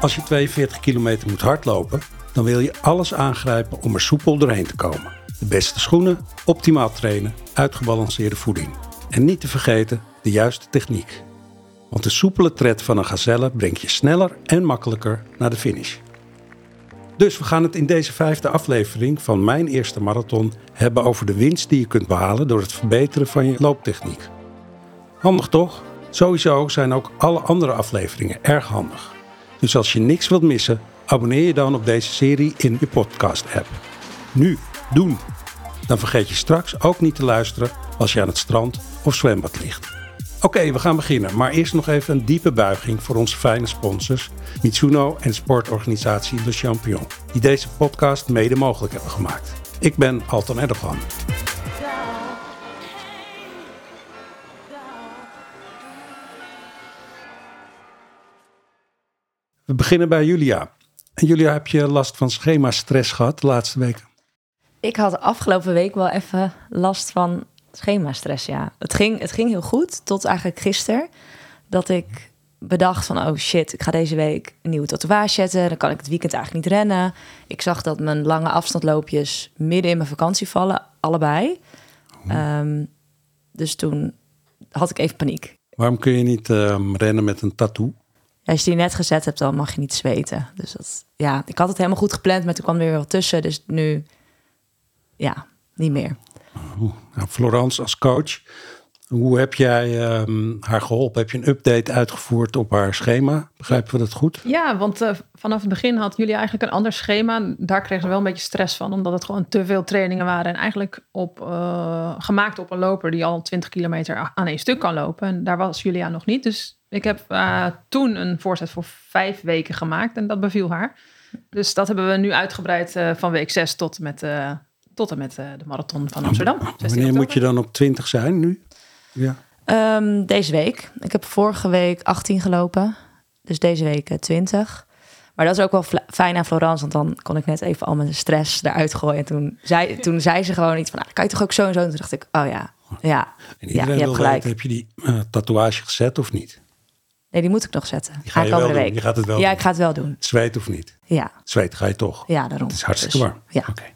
Als je 42 kilometer moet hardlopen, dan wil je alles aangrijpen om er soepel doorheen te komen. De beste schoenen, optimaal trainen, uitgebalanceerde voeding. En niet te vergeten de juiste techniek. Want de soepele tred van een gazelle brengt je sneller en makkelijker naar de finish. Dus we gaan het in deze vijfde aflevering van mijn eerste marathon hebben over de winst die je kunt behalen door het verbeteren van je looptechniek. Handig toch? Sowieso zijn ook alle andere afleveringen erg handig. Dus als je niks wilt missen, abonneer je dan op deze serie in je podcast-app. Nu, doen! Dan vergeet je straks ook niet te luisteren als je aan het strand of zwembad ligt. Oké, we gaan beginnen, maar eerst nog even een diepe buiging voor onze fijne sponsors Mitsuno en sportorganisatie Le Champion, die deze podcast mede mogelijk hebben gemaakt. Ik ben Alton Erdogan. We beginnen bij Julia. En Julia, heb je last van schema-stress gehad de laatste weken? Ik had afgelopen week wel even last van schema-stress, ja. Het ging, het ging heel goed, tot eigenlijk gisteren. Dat ik bedacht van, oh shit, ik ga deze week een nieuwe tatoeage zetten. Dan kan ik het weekend eigenlijk niet rennen. Ik zag dat mijn lange afstandloopjes midden in mijn vakantie vallen, allebei. Ehm, dus toen had ik even paniek. Waarom kun je niet ehm, rennen met een tattoo? Als je die net gezet hebt, dan mag je niet zweten. Dus dat, ja, ik had het helemaal goed gepland, maar toen kwam er weer wat tussen. Dus nu, ja, niet meer. Nou, Florence als coach, hoe heb jij ehm, haar geholpen? Heb je een update uitgevoerd op haar schema? Begrijpen we dat goed? Ja, want uh, vanaf het begin had jullie eigenlijk een ander schema. Daar kregen ze wel een beetje stress van, omdat het gewoon te veel trainingen waren. En eigenlijk op, uh, gemaakt op een loper die al 20 kilometer aan één stuk kan lopen. En daar was Julia nog niet. Dus ik heb uh, toen een voorzet voor vijf weken gemaakt en dat beviel haar. Dus dat hebben we nu uitgebreid van week 6 tot met tot en met de marathon van Amsterdam. Wanneer moet je dan op 20 zijn nu? Ja. Um, deze week. Ik heb vorige week 18 gelopen. Dus deze week 20. Maar dat is ook wel fijn aan Florence, want dan kon ik net even al mijn stress eruit gooien. En toen zei, toen zei ze gewoon iets van, nou, kan je toch ook zo en zo? En toen dacht ik, oh ja, ja, en ja je hebt gelijk. Weten, heb je die uh, tatoeage gezet of niet? Nee, die moet ik nog zetten. Die ga je wel week. Je gaat het wel Ja, doen. ik ga het wel doen. Zweet of niet? Ja. Zweet ga je toch? Ja, daarom. Het is hartstikke dus, warm. Ja. Oké. Okay.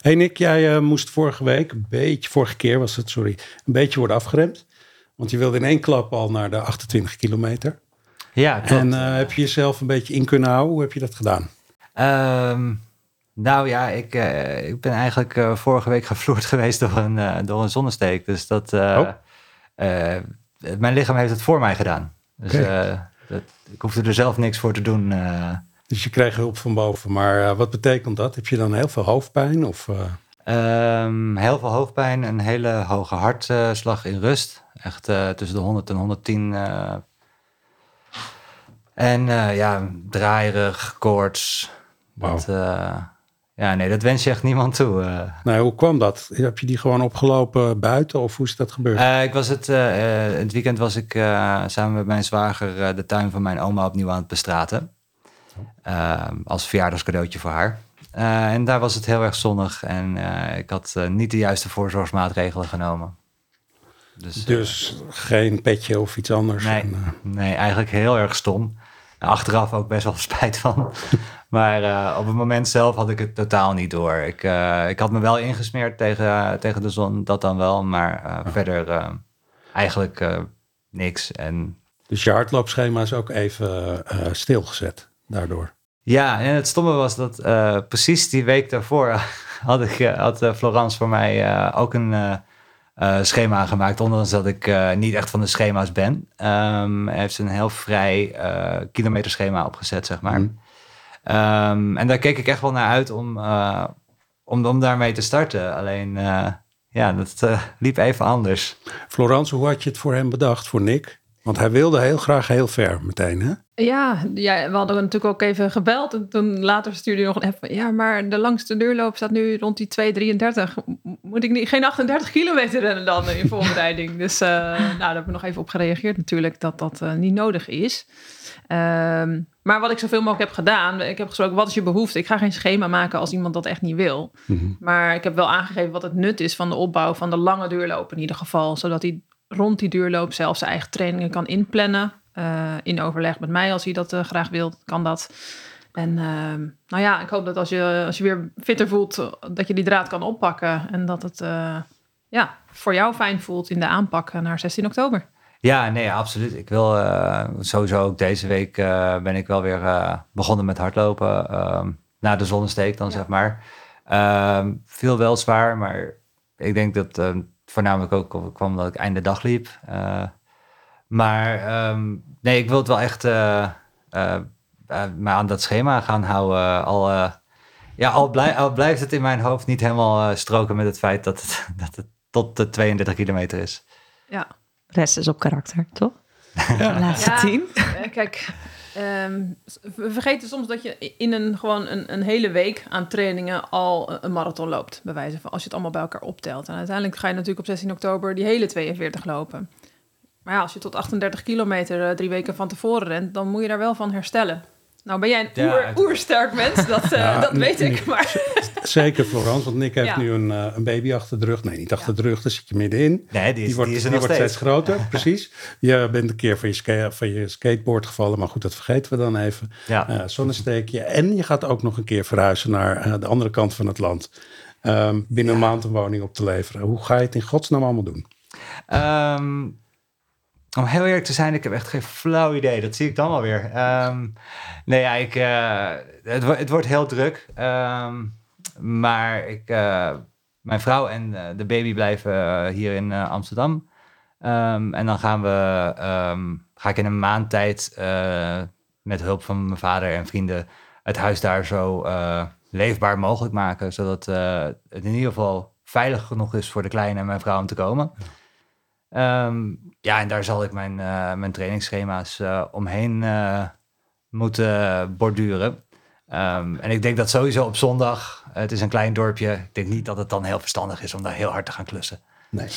Hey Nick, jij uh, moest vorige week, een beetje, vorige keer was het, sorry, een beetje worden afgeremd. Want je wilde in één klap al naar de 28 kilometer. Ja, klopt. En uh, heb je jezelf een beetje in kunnen houden? Hoe heb je dat gedaan? Um, nou ja, ik, uh, ik ben eigenlijk uh, vorige week gevloerd geweest door een, door een zonnesteek. Dus dat, oh. mijn lichaam heeft het voor mij gedaan. Dus okay. dat, ik hoefde er zelf niks voor te doen. Dus je kreeg hulp van boven. Maar wat betekent dat? Heb je dan heel veel hoofdpijn? Of, Um, heel veel hoofdpijn, een hele hoge hartslag in rust. Echt tussen de 100 en 110. Uh, en uh, ja, draaierig, koorts. Wow. Dat, ja, nee, dat wens je echt niemand toe. Nou, hoe kwam dat? Heb je die gewoon opgelopen buiten of hoe is dat gebeurd? ik was het, het weekend was ik samen met mijn zwager de tuin van mijn oma opnieuw aan het bestraten. als verjaardagscadeautje voor haar. Uh, en daar was het heel erg zonnig en uh, ik had uh, niet de juiste voorzorgsmaatregelen genomen. Dus, dus geen petje of iets anders? Nee, en, nee, eigenlijk heel erg stom. Achteraf ook best wel spijt van. Maar op het moment zelf had ik het totaal niet door. Ik, ik had me wel ingesmeerd tegen, tegen de zon, dat dan wel. Maar oh. verder eigenlijk niks. En... Dus je hardloopschema is ook even stilgezet daardoor? Ja, en het stomme was dat precies die week daarvoor had, ik, had Florence voor mij ook een schema gemaakt, ondanks dat ik niet echt van de schema's ben. Um, hij heeft een heel vrij kilometerschema opgezet, zeg maar. Mm. Um, en daar keek ik echt wel naar uit om, om, om daarmee te starten. Alleen, ja, dat liep even anders. Florence, hoe had je het voor hem bedacht, voor Nick? Want hij wilde heel graag heel ver meteen, hè? Ja, ja, we hadden natuurlijk ook even gebeld. En toen later stuurde hij nog even... Ja, maar de langste duurloop staat nu rond die 2,33. Moet ik niet, geen 38 kilometer rennen dan in voorbereiding? dus uh, nou, daar hebben we nog even op gereageerd natuurlijk... dat dat uh, niet nodig is. Um, maar wat ik zoveel mogelijk heb gedaan... Ik heb gesproken, wat is je behoefte? Ik ga geen schema maken als iemand dat echt niet wil. Mm -hmm. Maar ik heb wel aangegeven wat het nut is van de opbouw... van de lange duurloop in ieder geval. Zodat hij rond die duurloop zelf zijn eigen trainingen kan inplannen. Eh, in overleg met mij als hij dat eh, graag wil, kan dat. En ehm, nou ja, ik hoop dat als je, als je weer fitter voelt, dat je die draad kan oppakken. En dat het eh, ja, voor jou fijn voelt in de aanpak naar 16 oktober. Ja, nee, absoluut. Ik wil eh, sowieso ook deze week eh, ben ik wel weer eh, begonnen met hardlopen. ehm, na de zonnesteek dan, Ja. zeg maar. Ehm viel wel zwaar, maar ik denk dat ehm, voornamelijk ook kwam omdat ik einde dag liep. Maar nee, ik wil het wel echt me aan dat schema gaan houden. Al, ja, al, blij, al blijft het in mijn hoofd niet helemaal stroken met het feit dat het, dat het tot de 32 kilometer is. Ja, Rest is op karakter, toch? De laatste Ja. tien. Eh, kijk, ehm, we vergeten soms dat je in een, gewoon een, een hele week aan trainingen al een marathon loopt. Bij wijze van als je het allemaal bij elkaar optelt. En uiteindelijk ga je natuurlijk op 16 oktober die hele 42 lopen. Maar ja, als je tot 38 kilometer eh, drie weken van tevoren rent, dan moet je daar wel van herstellen. Nou ben jij een Ja, oer, oersterk mens, dat, eh, Ja, dat weet ik. Maar Zeker Florence, want Nick heeft Ja. nu een, eh, een baby achter de rug. Nee, niet achter de rug, daar zit je middenin. Nee, die is, Die wordt, die is er die nog wordt steeds. groter, precies. Je bent een keer van je, ska- van je skateboard gevallen, maar goed, dat vergeten we dan even. Ja. Zonnesteekje. En je gaat ook nog een keer verhuizen naar eh, de andere kant van het land. Ehm, binnen een maand een woning op te leveren. Hoe ga je het in godsnaam allemaal doen? Ehm, om heel eerlijk te zijn, ik heb echt geen flauw idee. Dat zie ik dan wel weer. Ehm, nee, ja, ik, eh, het, het wordt heel druk. Ehm, maar ik, eh, mijn vrouw en eh, de baby blijven hier in Amsterdam. Ehm, en dan gaan we, ga ik in een maand tijd met hulp van mijn vader en vrienden het huis daar zo leefbaar mogelijk maken. Zodat het in ieder geval veilig genoeg is voor de kleine en mijn vrouw om te komen. Ehm, ja, en daar zal ik mijn, eh, mijn trainingsschema's eh, omheen eh, moeten borduren. Ehm, en ik denk dat sowieso op zondag, het is een klein dorpje, ik denk niet dat het dan heel verstandig is om daar heel hard te gaan klussen. Nee,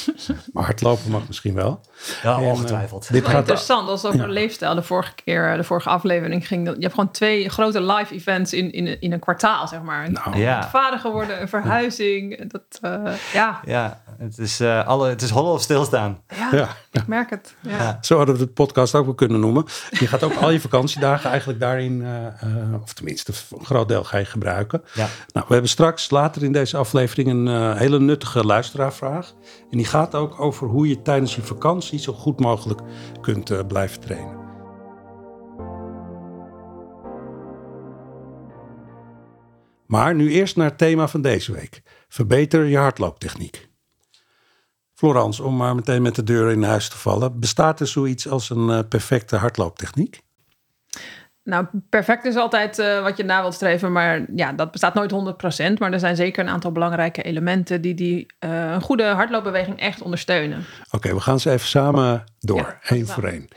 maar hardlopen mag misschien wel. Ja, En, eh, ongetwijfeld. dit gaat interessant, als over ja. leefstijl. De vorige keer, de vorige aflevering ging dat. Je hebt gewoon twee grote live events in, in, in een kwartaal, zeg maar. Nou, ja. vader geworden, een verhuizing. Dat, eh, ja, Ja, het is, eh, alle, het is hollen of stilstaan. ja, ja, ik merk het. Ja. Ja. Zo hadden we de podcast ook wel kunnen noemen. Je gaat ook al je vakantiedagen eigenlijk daarin, eh, eh, of tenminste een groot deel ga je gebruiken. Ja. Nou, we hebben straks later in deze aflevering een hele nuttige luisteraarvraag. En die gaat ook over hoe je tijdens je vakantie zo goed mogelijk kunt eh, blijven trainen. Maar nu eerst naar het thema van deze week. Verbeter je hardlooptechniek. Florence, om maar meteen met de deur in huis te vallen. Bestaat er zoiets als een eh, perfecte hardlooptechniek? Nou, perfect is altijd eh, wat je na wilt streven, maar ja, dat bestaat nooit 100%. Maar er zijn zeker een aantal belangrijke elementen die, die eh, een goede hardloopbeweging echt ondersteunen. Oké, we gaan ze even samen door, één voor één.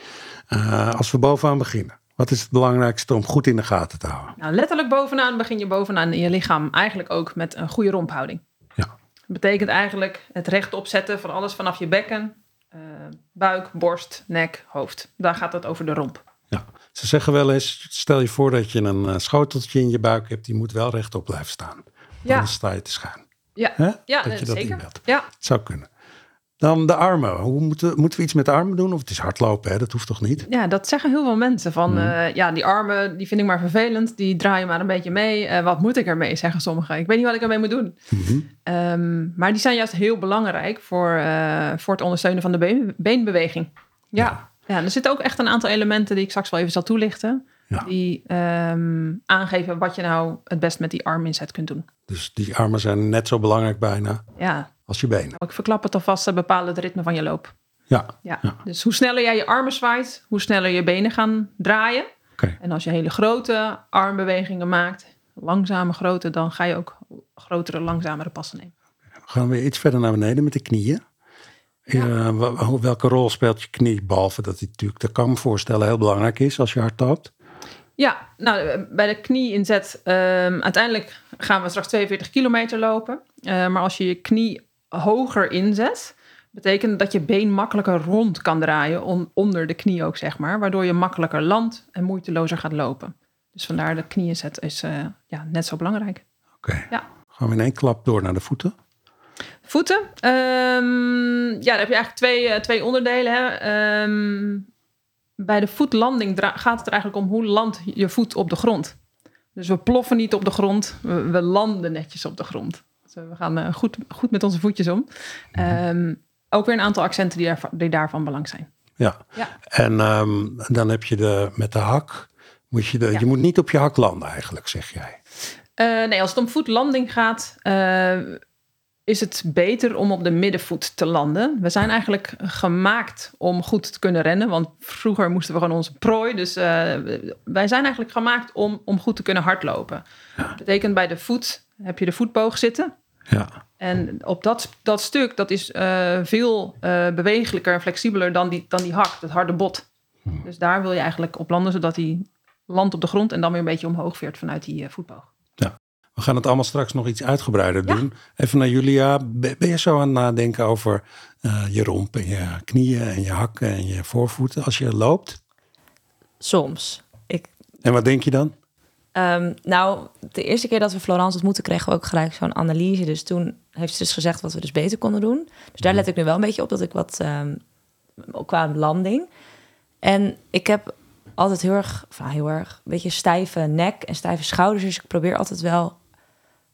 Eh, als we bovenaan beginnen. Wat is het belangrijkste om goed in de gaten te houden? Nou, letterlijk bovenaan begin je bovenaan in je lichaam eigenlijk ook met een goede romphouding. Ja. Dat betekent eigenlijk het rechtop zetten van alles vanaf je bekken, buik, borst, nek, hoofd. Daar gaat het over de romp. Ja. Ze zeggen wel eens, stel je voor dat je een eh, schoteltje in je buik hebt. Die moet wel rechtop blijven staan. Ja, Anders sta je te schuin. ja, ja dat je dat zeker. Ja, Het zou kunnen. Dan de armen. Hoe moeten, moeten we iets met de armen doen? Of het is hardlopen, hè? dat hoeft toch niet? Ja, dat zeggen heel veel mensen. Van, Mhm. eh, ja, die armen, die vind ik maar vervelend. Die draaien maar een beetje mee. Eh, wat moet ik ermee, zeggen sommigen. Ik weet niet wat ik ermee moet doen. Mhm. Ehm, maar die zijn juist heel belangrijk voor, voor het ondersteunen van de been, beenbeweging. Ja. Ja. Ja. er zitten ook echt een aantal elementen die ik straks wel even zal toelichten. Ja. Die ehm, aangeven wat je nou het best met die arminzet kunt doen. Dus die armen zijn net zo belangrijk bijna Ja, als je benen. ik verklap het alvast, ze bepalen het ritme van je loop. Ja, Ja. Ja. Dus hoe sneller jij je armen zwaait, hoe sneller je benen gaan draaien. oké. En als je hele grote armbewegingen maakt, langzame grote, dan ga je ook grotere, langzamere passen nemen. We gaan weer iets verder naar beneden met de knieën. Wa- welke rol speelt je knie? Behalve dat die natuurlijk, dat kan ik me voorstellen, heel belangrijk is als je hard loopt. Ja, nou, eh, bij de knie-inzet, ehm, uiteindelijk gaan we straks 42 kilometer lopen. Eh, maar als je je knie hoger inzet, betekent dat je been makkelijker rond kan draaien, on- onder de knie ook, zeg maar. Waardoor je makkelijker landt en moeitelozer gaat lopen. Dus vandaar de knie-inzet is eh, ja, net zo belangrijk. Oké. Ja. Gaan we in één klap door naar de voeten. Voeten. Ehm, ja, daar heb je eigenlijk twee, eh, twee onderdelen. Hè. Ehm, bij de voetlanding gaat het er eigenlijk om hoe landt je voet op de grond. Dus we ploffen niet op de grond, we, we landen netjes op de grond. Dus we gaan eh, goed, goed met onze voetjes om. Ehm, ook weer een aantal accenten die, daarvan, die daarvan belang zijn. Ja. Ja. En dan heb je de, met de hak, moet je, de, Ja. je moet niet op je hak landen eigenlijk, zeg jij. Eh, nee, als het om voetlanding gaat, is het beter om op de middenvoet te landen. We zijn eigenlijk gemaakt om goed te kunnen rennen. Want vroeger moesten we gewoon onze prooi. Dus eh, wij zijn eigenlijk gemaakt om, om goed te kunnen hardlopen. Dat betekent bij de voet heb je de voetboog zitten. Ja. En op dat, dat stuk, dat is eh, veel eh bewegelijker en flexibeler dan die, dan die hak, dat harde bot. Dus daar wil je eigenlijk op landen, zodat hij landt op de grond en dan weer een beetje omhoog veert vanuit die voetboog. We gaan het allemaal straks nog iets uitgebreider doen. Even naar Julia. Ben je zo aan het nadenken over eh, je romp en je knieën en je hakken en je voorvoeten als je loopt? Soms. Ik, En wat denk je dan? ehm, nou, de eerste keer dat we Florence ontmoetten, kregen we ook gelijk zo'n analyse. Dus toen heeft ze dus gezegd wat we dus beter konden doen. Dus daar let ik nu wel een beetje op dat ik wat ehm, qua landing. En ik heb altijd heel erg, nou, heel erg, een beetje stijve nek en stijve schouders. Dus ik probeer altijd wel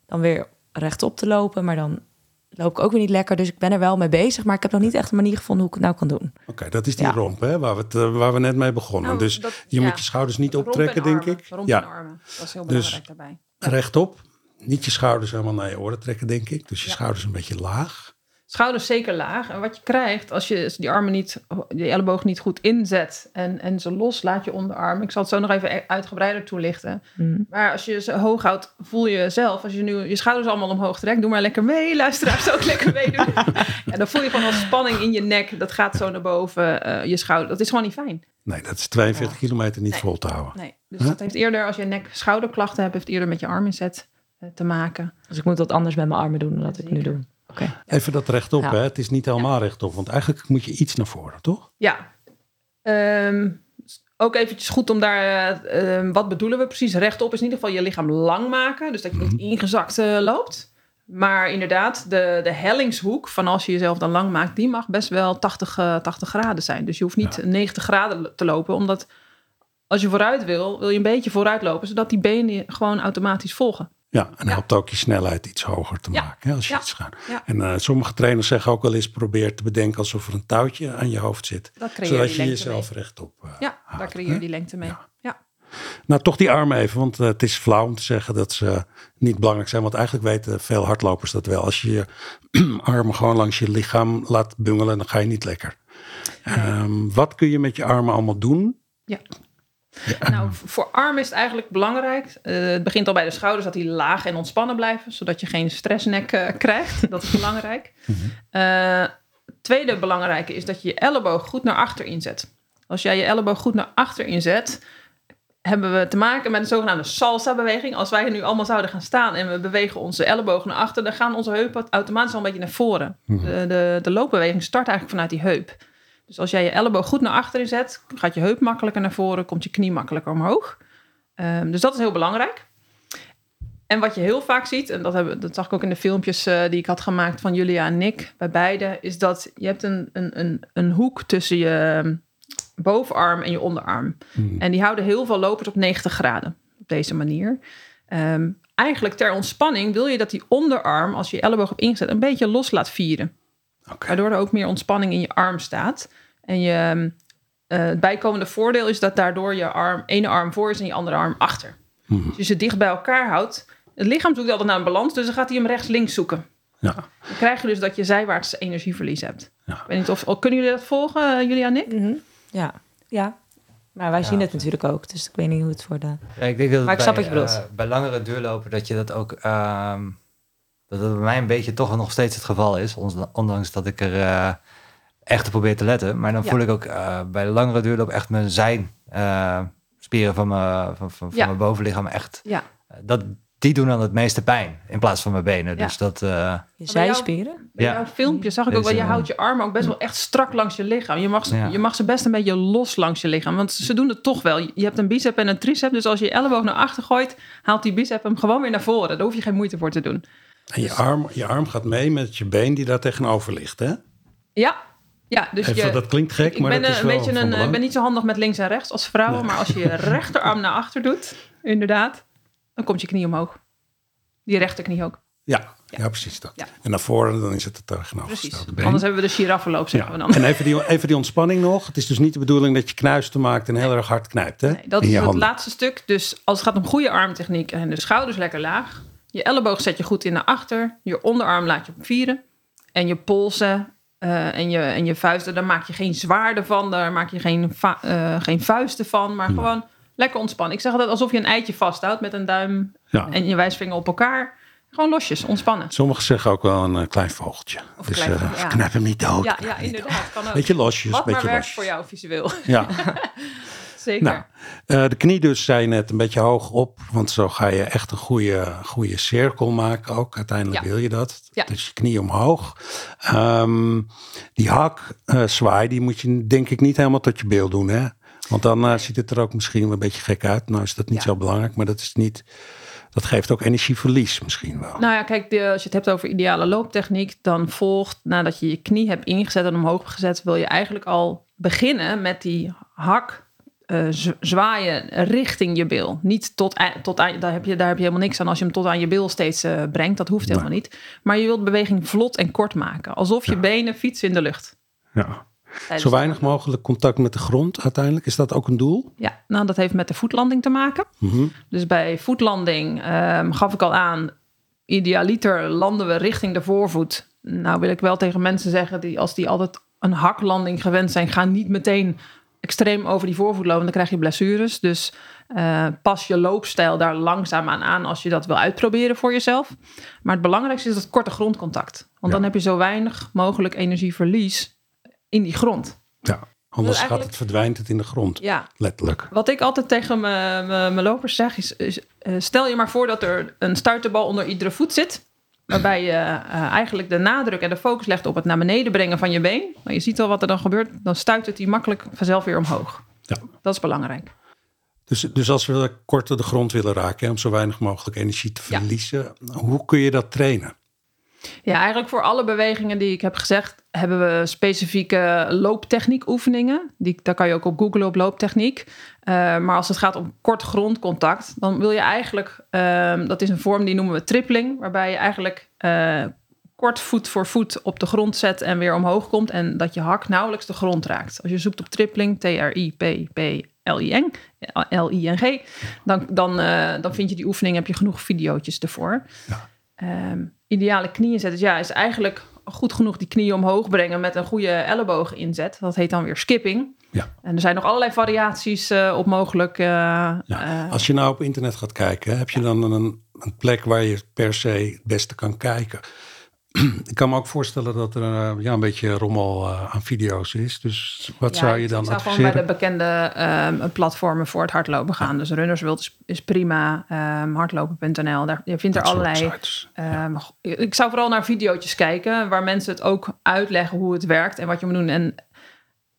dan weer rechtop te lopen. Maar dan loop ik ook weer niet lekker. Dus ik ben er wel mee bezig. Maar ik heb nog niet echt een manier gevonden hoe ik het nou kan doen. Oké, dat is die Ja. romp hè, waar, we het, eh, waar we net mee begonnen. Nou, dus dat- je ja. moet je schouders niet optrekken, denk ik. Romp ja, en armen, dat is heel Dus- belangrijk daarbij. rechtop. Niet je schouders helemaal naar je oren trekken, denk ik. Dus je Ja. schouders een beetje laag. Schouders zeker laag. En wat je krijgt als je die armen niet, die elleboog niet goed inzet en, en ze loslaat je onderarm. Ik zal het zo nog even e- uitgebreider toelichten. Mm. Maar als je ze hoog houdt, voel je zelf. Als je nu je schouders allemaal omhoog trekt, doe maar lekker mee. Luisteraars ook lekker meedoen. ja, dan voel je gewoon als spanning in je nek. Dat gaat zo naar boven eh, je schouder. Dat is gewoon niet fijn. Nee, dat is 42 kilometer niet Nee. vol te houden. Nee. Dus Huh? dat heeft eerder, als je nek-schouderklachten hebt, heeft eerder met je arminzet eh, te maken. Dus ik moet dat anders met mijn armen doen dan dat ik nu doe. Even dat rechtop, Ja. hè? Het is niet helemaal rechtop, want eigenlijk moet je iets naar voren, toch? Ja. Ehm, ook eventjes goed om daar... eh, ehm, wat bedoelen we precies? Rechtop is in ieder geval je lichaam lang maken. Dus dat je niet ingezakt eh, loopt. Maar inderdaad, de, de hellingshoek van als je jezelf dan lang maakt... die mag best wel 80, eh, 80 graden zijn. Dus je hoeft niet 90 graden te lopen. Omdat als je vooruit wil, wil je een beetje vooruit lopen... zodat die benen gewoon automatisch volgen. Ja, en Ja. helpt ook je snelheid iets hoger te Ja. maken. Hè, als je Ja. iets gaat. Ja. En eh, sommige trainers zeggen ook wel eens: probeer te bedenken alsof er een touwtje aan je hoofd zit. Zodat je jezelf mee. rechtop. eh, Ja, daar creëer je die lengte mee. Ja. Ja. Nou, toch die armen even, want eh, het is flauw om te zeggen dat ze niet belangrijk zijn. Want eigenlijk weten veel hardlopers dat wel. Als je je armen gewoon langs je lichaam laat bungelen, dan ga je niet lekker. Ehm, wat kun je met je armen allemaal doen? Ja. Nou, voor armen is het eigenlijk belangrijk. eh, het begint al bij de schouders dat die laag en ontspannen blijven, zodat je geen stressnek eh, krijgt. Dat is belangrijk. Het tweede belangrijke is dat je je elleboog goed naar achter inzet. Als jij je elleboog goed naar achter inzet, hebben we te maken met een zogenaamde salsa-beweging. Als wij nu allemaal zouden gaan staan en we bewegen onze elleboog naar achter, dan gaan onze heupen automatisch al een beetje naar voren. De, de, de loopbeweging start eigenlijk vanuit die heup. Dus als jij je elleboog goed naar achteren zet, gaat je heup makkelijker naar voren, komt je knie makkelijker omhoog. Ehm, dus dat is heel belangrijk. En wat je heel vaak ziet, en dat, hebben, dat zag ik ook in de filmpjes eh, die ik had gemaakt van Julia en Nick, bij beide, is dat je hebt een, een, een, een hoek tussen je ehm, bovenarm en je onderarm. En die houden heel veel lopers op 90 graden op deze manier. Ehm, eigenlijk ter ontspanning wil je dat die onderarm, als je je elleboog hebt ingezet, een beetje los laat vieren. Waardoor er ook meer ontspanning in je arm staat. En je, eh, het bijkomende voordeel is dat daardoor je arm, ene arm voor is en je andere arm achter. Mhm. Dus als je het dicht bij elkaar houdt. Het lichaam zoekt altijd naar een balans, dus dan gaat hij hem rechts-links zoeken. Ja. Dan krijg je dus dat je zijwaarts energieverlies hebt. Ja. Ik weet niet of, of- kunnen jullie dat volgen, uh, Julia en Nick? Mhm. Ja. ja. Maar wij zien het natuurlijk ook. Dus ik weet niet hoe het voor de... Ja, ik denk dat Maar ik snap bij, wat je bedoelt. eh, bij langere duurlopen dat je dat ook... ehm, dat het bij mij een beetje toch nog steeds het geval is. Ondanks dat ik er eh, echt op probeer te letten. Maar dan Ja. voel ik ook eh, bij de langere duurloop echt mijn zijn... eh, spieren van mijn, van, van, van Ja. mijn bovenlichaam echt... Ja. dat, die doen dan het meeste pijn in plaats van mijn benen. Ja. Dus dat... eh, Je zijspieren? Bij Ja. jouw filmpje zag ik ook wel, je houdt je armen ook best wel echt strak langs je lichaam. Je mag, ze, Ja. je mag ze best een beetje los langs je lichaam. Want ze doen het toch wel. Je hebt een bicep en een tricep. Dus als je je elleboog naar achter gooit, haalt die bicep hem gewoon weer naar voren. Daar hoef je geen moeite voor te doen. En je Dus- arm, je arm gaat mee met je been die daar tegenover ligt, hè? Ja, Ja, dus Even, je, dat klinkt gek, ik maar ben dat is een wel beetje een, ik ben niet zo handig met links en rechts als vrouwen, maar als je je rechterarm naar achter doet, inderdaad, dan komt je knie omhoog. Die rechterknie ook. Ja, ja, precies dat. Ja. En naar voren, dan is het het tegenovergestelde been. Anders hebben we de giraffenloop, zeggen we dan. En even die, even die ontspanning nog. Het is dus niet de bedoeling dat je knuisten maakt en heel erg hard knijpt. Hè? Nee, dat is het handen. laatste stuk. Dus als het gaat om goede armtechniek en de schouders lekker laag. Je elleboog zet je goed in naar achter. Je onderarm laat je op vieren. En je polsen eh, en, je, en je vuisten, daar maak je geen zwaarden van. Daar maak je geen, eh, geen vuisten van. Maar gewoon lekker ontspannen. Ik zeg altijd alsof je een eitje vasthoudt met een duim Ja. en je wijsvinger op elkaar. Gewoon losjes, ontspannen. Sommigen zeggen ook wel een eh, klein vogeltje. Of dus klein vogeltje, ja. knijp hem niet dood. Ja, ja inderdaad. Kan ook. Beetje losjes, Wat maar beetje werkt losjes. voor jou visueel. Ja, Zeker. nou, eh, de knie dus, zei je net, een beetje hoog op. Want zo ga je echt een goede, goede cirkel maken ook. Uiteindelijk Ja. wil je dat. Ja. Dus je knie omhoog. Ehm, die hak, eh, zwaai, die moet je denk ik niet helemaal tot je beeld doen. Hè? Want dan eh, ziet het er ook misschien wel een beetje gek uit. Nou is dat niet Ja. zo belangrijk, maar dat is niet... Dat geeft ook energieverlies misschien wel. Nou ja, kijk, de, als je het hebt over ideale looptechniek, dan volgt nadat je je knie hebt ingezet en omhoog gezet, wil je eigenlijk al beginnen met die hak eh, zwaaien richting je bil. Niet tot, tot aan, daar heb, je, daar heb je helemaal niks aan als je hem tot aan je bil steeds eh, brengt. Dat hoeft helemaal niet. Maar je wilt de beweging vlot en kort maken. Alsof je benen fietsen in de lucht. Ja. Tijdens Zo weinig mogelijk contact met de grond uiteindelijk. Is dat ook een doel? Ja, nou dat heeft met de voetlanding te maken. Mhm. Dus bij voetlanding ehm, gaf ik al aan, idealiter landen we richting de voorvoet. Nou wil ik wel tegen mensen zeggen, die als die altijd een haklanding gewend zijn, gaan niet meteen extreem over die voorvoet lopen, dan krijg je blessures. Dus eh, pas je loopstijl daar langzaam aan aan als je dat wil uitproberen voor jezelf. Maar het belangrijkste is dat korte grondcontact. Want Ja. dan heb je zo weinig mogelijk energieverlies in die grond. Ja. Anders gaat het, verdwijnt het in de grond. Ja, Letterlijk. wat ik altijd tegen mijn lopers zeg is, is, eh, stel je maar voor dat er een stuiterbal onder iedere voet zit. Waarbij je eh, eigenlijk de nadruk en de focus legt op het naar beneden brengen van je been. Maar je ziet al wat er dan gebeurt. Dan stuit het die makkelijk vanzelf weer omhoog. Ja. Dat is belangrijk. Dus, dus als we korter de grond willen raken, hè, om zo weinig mogelijk energie te Ja. verliezen, hoe kun je dat trainen? Ja, eigenlijk voor alle bewegingen die ik heb gezegd, hebben we specifieke looptechniek oefeningen. Die, daar kan je ook op googlen op looptechniek. Eh, maar als het gaat om kort grondcontact, dan wil je eigenlijk, ehm, dat is een vorm die noemen we tripling, waarbij je eigenlijk eh, kort voet voor voet op de grond zet en weer omhoog komt en dat je hak nauwelijks de grond raakt. Als je zoekt op tripling, T-R-I-P-P-L-I-N, L-I-N-G, dan, dan, eh, dan vind je die oefening, heb je genoeg videootjes ervoor. Ehm, ideale knieën zetten, ja, is eigenlijk goed genoeg die knieën omhoog brengen met een goede elleboog inzet. Dat heet dan weer skipping. Ja. En er zijn nog allerlei variaties eh, op mogelijk. eh, Ja. eh, Als je nou op internet gaat kijken, heb je dan een, een plek waar je per se het beste kan kijken? Ik kan me ook voorstellen dat er eh, ja, een beetje rommel eh, aan video's is. Dus wat ja, zou je ik dan zou gewoon bij adviseren? de bekende ehm, platformen voor het hardlopen gaan. Dus Runners World is, is prima. ehm, hardlopen.nl, daar, je vindt er Dat allerlei. Ehm, Ik zou vooral naar video's kijken waar mensen het ook uitleggen hoe het werkt en wat je moet doen. En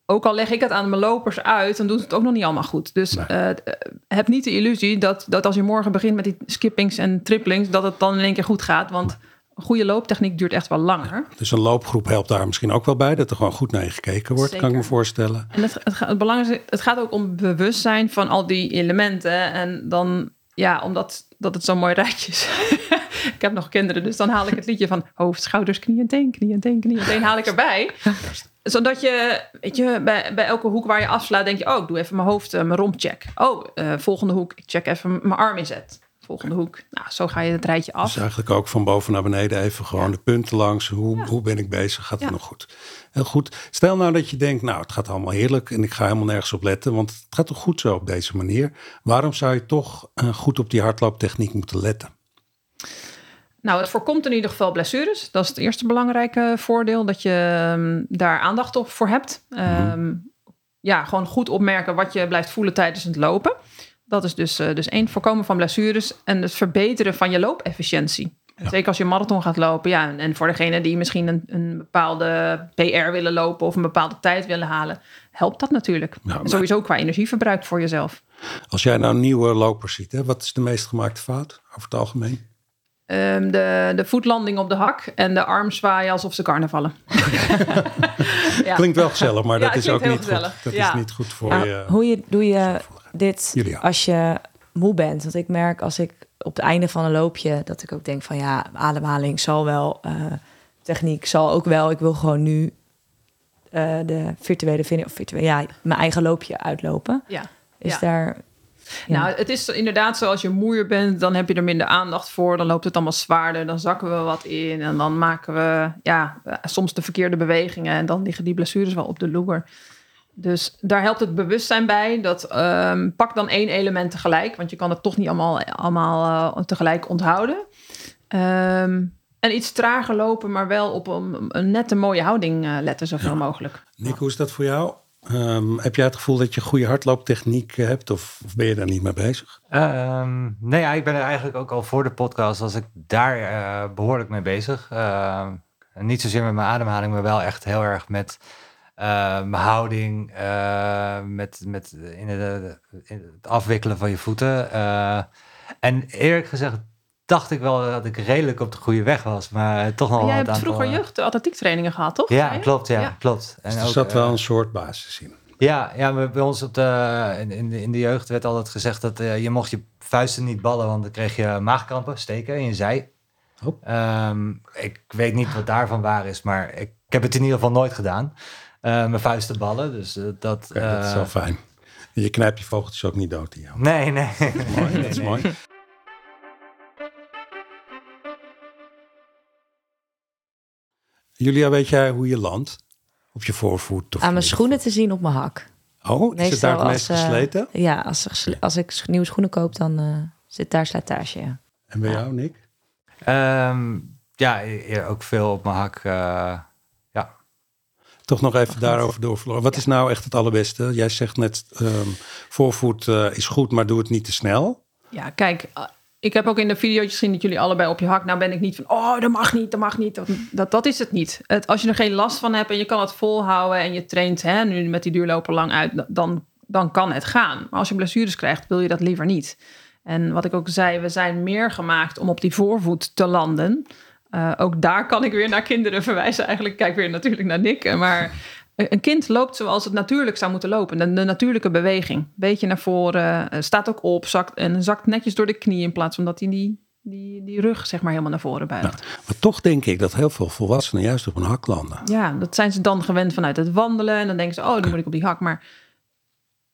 ook al leg ik het aan mijn lopers uit, dan doen ze het ook nog niet allemaal goed. Dus Nee. eh, heb niet de illusie dat, dat als je morgen begint met die skippings en triplings, dat het dan in één keer goed gaat. Want goede looptechniek duurt echt wel langer. Dus een loopgroep helpt daar misschien ook wel bij, dat er gewoon goed naar je gekeken wordt, kan ik me voorstellen. En het, het, gaat- het belangrijkste, het gaat ook om bewustzijn van al die elementen. En dan, ja, omdat dat het zo'n mooi rijtje is. ik heb nog kinderen, dus dan haal ik het liedje van hoofd, schouders, knie en teen, knie en teen, knie en teen, haal ik erbij. Zodat je, weet je, bij, bij elke hoek waar je afslaat, denk je, oh, ik doe even mijn hoofd, eh, mijn romp check. Oh, eh, volgende hoek, ik check even mijn arm inzet. Volgende hoek. Nou, zo ga je het rijtje af. Dus eigenlijk ook van boven naar beneden even gewoon de punten langs. Hoe, hoe ben ik bezig? Gaat het Ja. nog goed? Heel goed. Stel nou dat je denkt, nou het gaat allemaal heerlijk en ik ga helemaal nergens op letten. Want het gaat toch goed zo op deze manier. Waarom zou je toch eh, goed op die hardlooptechniek moeten letten? Nou, het voorkomt in ieder geval blessures. Dat is het eerste belangrijke voordeel, dat je ehm, daar aandacht op voor hebt. Ehm, ja, gewoon goed opmerken wat je blijft voelen tijdens het lopen. Dat is dus, eh, dus één, voorkomen van blessures en het verbeteren van je loopefficiëntie. Zeker als je marathon gaat lopen. Ja, en- en voor degene die misschien een, een bepaalde PR willen lopen of een bepaalde tijd willen halen, helpt dat natuurlijk. Ja, En maar- sowieso qua energieverbruik voor jezelf. Als jij nou nieuwe lopers ziet, hè, wat is de meest gemaakte fout over het algemeen? ehm, de, de voetlanding op de hak en de arm zwaaien alsof ze carnavallen. ja. Klinkt wel gezellig, maar Ja, dat is ook niet goed. Dat Ja. is niet goed voor Nou, je. hoe je, doe je dit Julia. als je moe bent? Want ik merk als ik op het einde van een loopje... dat ik ook denk van ja, ademhaling zal wel... eh, techniek zal ook wel. Ik wil gewoon nu eh, de virtuele vind of virtuele, ja, mijn eigen loopje uitlopen. Ja. Is Ja. daar... Ja. Nou, het is inderdaad zo, als je moeier bent, dan heb je er minder aandacht voor. Dan loopt het allemaal zwaarder, dan zakken we wat in. En dan maken we ja, soms de verkeerde bewegingen. En dan liggen die blessures wel op de loer. Dus daar helpt het bewustzijn bij. Dat ehm, pak dan één element tegelijk. Want je kan het toch niet allemaal, allemaal eh, tegelijk onthouden. Ehm, en iets trager lopen, maar wel op een, een nette mooie houding eh, letten, zoveel mogelijk. Nick, hoe is dat voor jou? Ehm, heb jij het gevoel dat je goede hardlooptechniek eh, hebt of, of ben je daar niet mee bezig? Ehm, nee, ja, ik ben er eigenlijk ook al voor de podcast, was ik daar eh, behoorlijk mee bezig. Ehm, niet zozeer met mijn ademhaling, maar wel echt heel erg met mijn houding, eh, met, met in de, in het afwikkelen van je voeten. Eh, en eerlijk gezegd dacht ik wel dat ik redelijk op de goede weg was, maar toch nog jij hebt aantal, vroeger eh, jeugd atletiektrainingen gehad, toch? Ja, klopt, ja, Ja. klopt. En Dus er ook, zat wel eh, een soort basis in. ja, ja maar bij ons op de, in, in, de, in de jeugd werd altijd gezegd dat eh, je mocht je vuisten niet ballen, want dan kreeg je maagkrampen, steken in je zij. Oh. Ehm, ik weet niet wat daarvan waar is, maar ik, ik heb het in ieder geval nooit gedaan. Eh, mijn vuisten ballen, dus eh, dat... Dat is eh, wel fijn. Je knijpt je vogeltjes ook niet dood in jou. Nee, nee. Mooi, dat is Nee, mooi. Julia, weet jij hoe je landt? Op je voorvoet? Of Aan mijn schoenen te zien op mijn hak. Oh, is het Meestal daar het meest als, gesleten? Ja, als, er als ik nieuwe schoenen koop, dan eh, zit daar slijtage. Ja. En bij jou, Nick? Ehm, ja, e- ook veel op mijn hak. eh. Toch nog even daarover doorvlogen. Wat is nou echt het allerbeste? Jij zegt net, ehm, voorvoet eh, is goed, maar doe het niet te snel. Ja, kijk, uh, ik heb ook in de video's gezien dat jullie allebei op je hak. Nou ben ik niet van, oh, dat mag niet, dat mag niet. Dat, dat, dat is het niet. Het, als je er geen last van hebt en je kan het volhouden en je traint hè, nu met die duurloper lang uit, dan, dan kan het gaan. Maar als je blessures krijgt, wil je dat liever niet. En wat ik ook zei, we zijn meer gemaakt om op die voorvoet te landen. Uh, ook daar kan ik weer naar kinderen verwijzen. Eigenlijk kijk weer natuurlijk naar Nick. Maar een kind loopt zoals het natuurlijk zou moeten lopen. De, de natuurlijke beweging. Beetje naar voren, uh, staat ook op, zakt en zakt netjes door de knie in plaats van dat hij die, die, die rug zeg maar helemaal naar voren buigt. Nou, maar toch denk ik dat heel veel volwassenen juist op een hak landen. Ja, dat zijn ze dan gewend vanuit het wandelen. En dan denken ze, oh, dan moet ik op die hak. Maar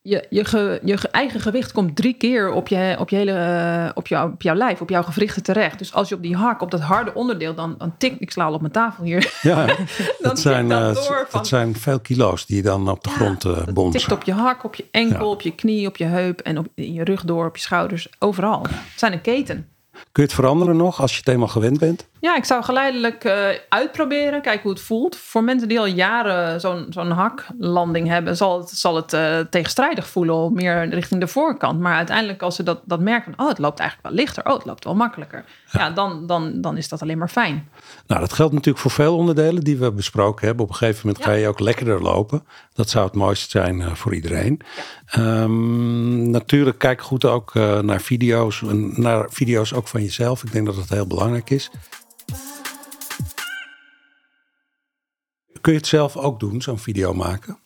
je, je, ge, je ge, eigen gewicht komt drie keer op, je, op, je hele, uh, op, jou, op jouw lijf, op jouw gewrichten terecht. Dus als je op die hak, op dat harde onderdeel, dan, dan tik ik sla al op mijn tafel hier. Ja, dan dat, zijn, dat, door dat zijn veel kilo's die je dan op de Ja, grond uh, dat bonzen. tikt op je hak, op je enkel, Ja. op je knie, op je heup en op in je rug door, op je schouders, overal. Het zijn een keten. Kun je het veranderen nog als je het eenmaal gewend bent? Ja, ik zou geleidelijk uh, uitproberen, kijken hoe het voelt. Voor mensen die al jaren zo'n zo'n haklanding hebben, zal het, zal het uh, tegenstrijdig voelen, meer richting de voorkant. Maar uiteindelijk, als ze dat, dat merken, van, oh, het loopt eigenlijk wel lichter, oh, het loopt wel makkelijker. Ja, ja dan, dan, dan is dat alleen maar fijn. Nou, dat geldt natuurlijk voor veel onderdelen die we besproken hebben. Op een gegeven moment Ja. ga je ook lekkerder lopen. Dat zou het mooiste zijn uh, voor iedereen. Um, natuurlijk, kijk goed ook naar video's. Naar video's ook van jezelf. Ik denk dat dat heel belangrijk is. Kun je het zelf ook doen, zo'n video maken?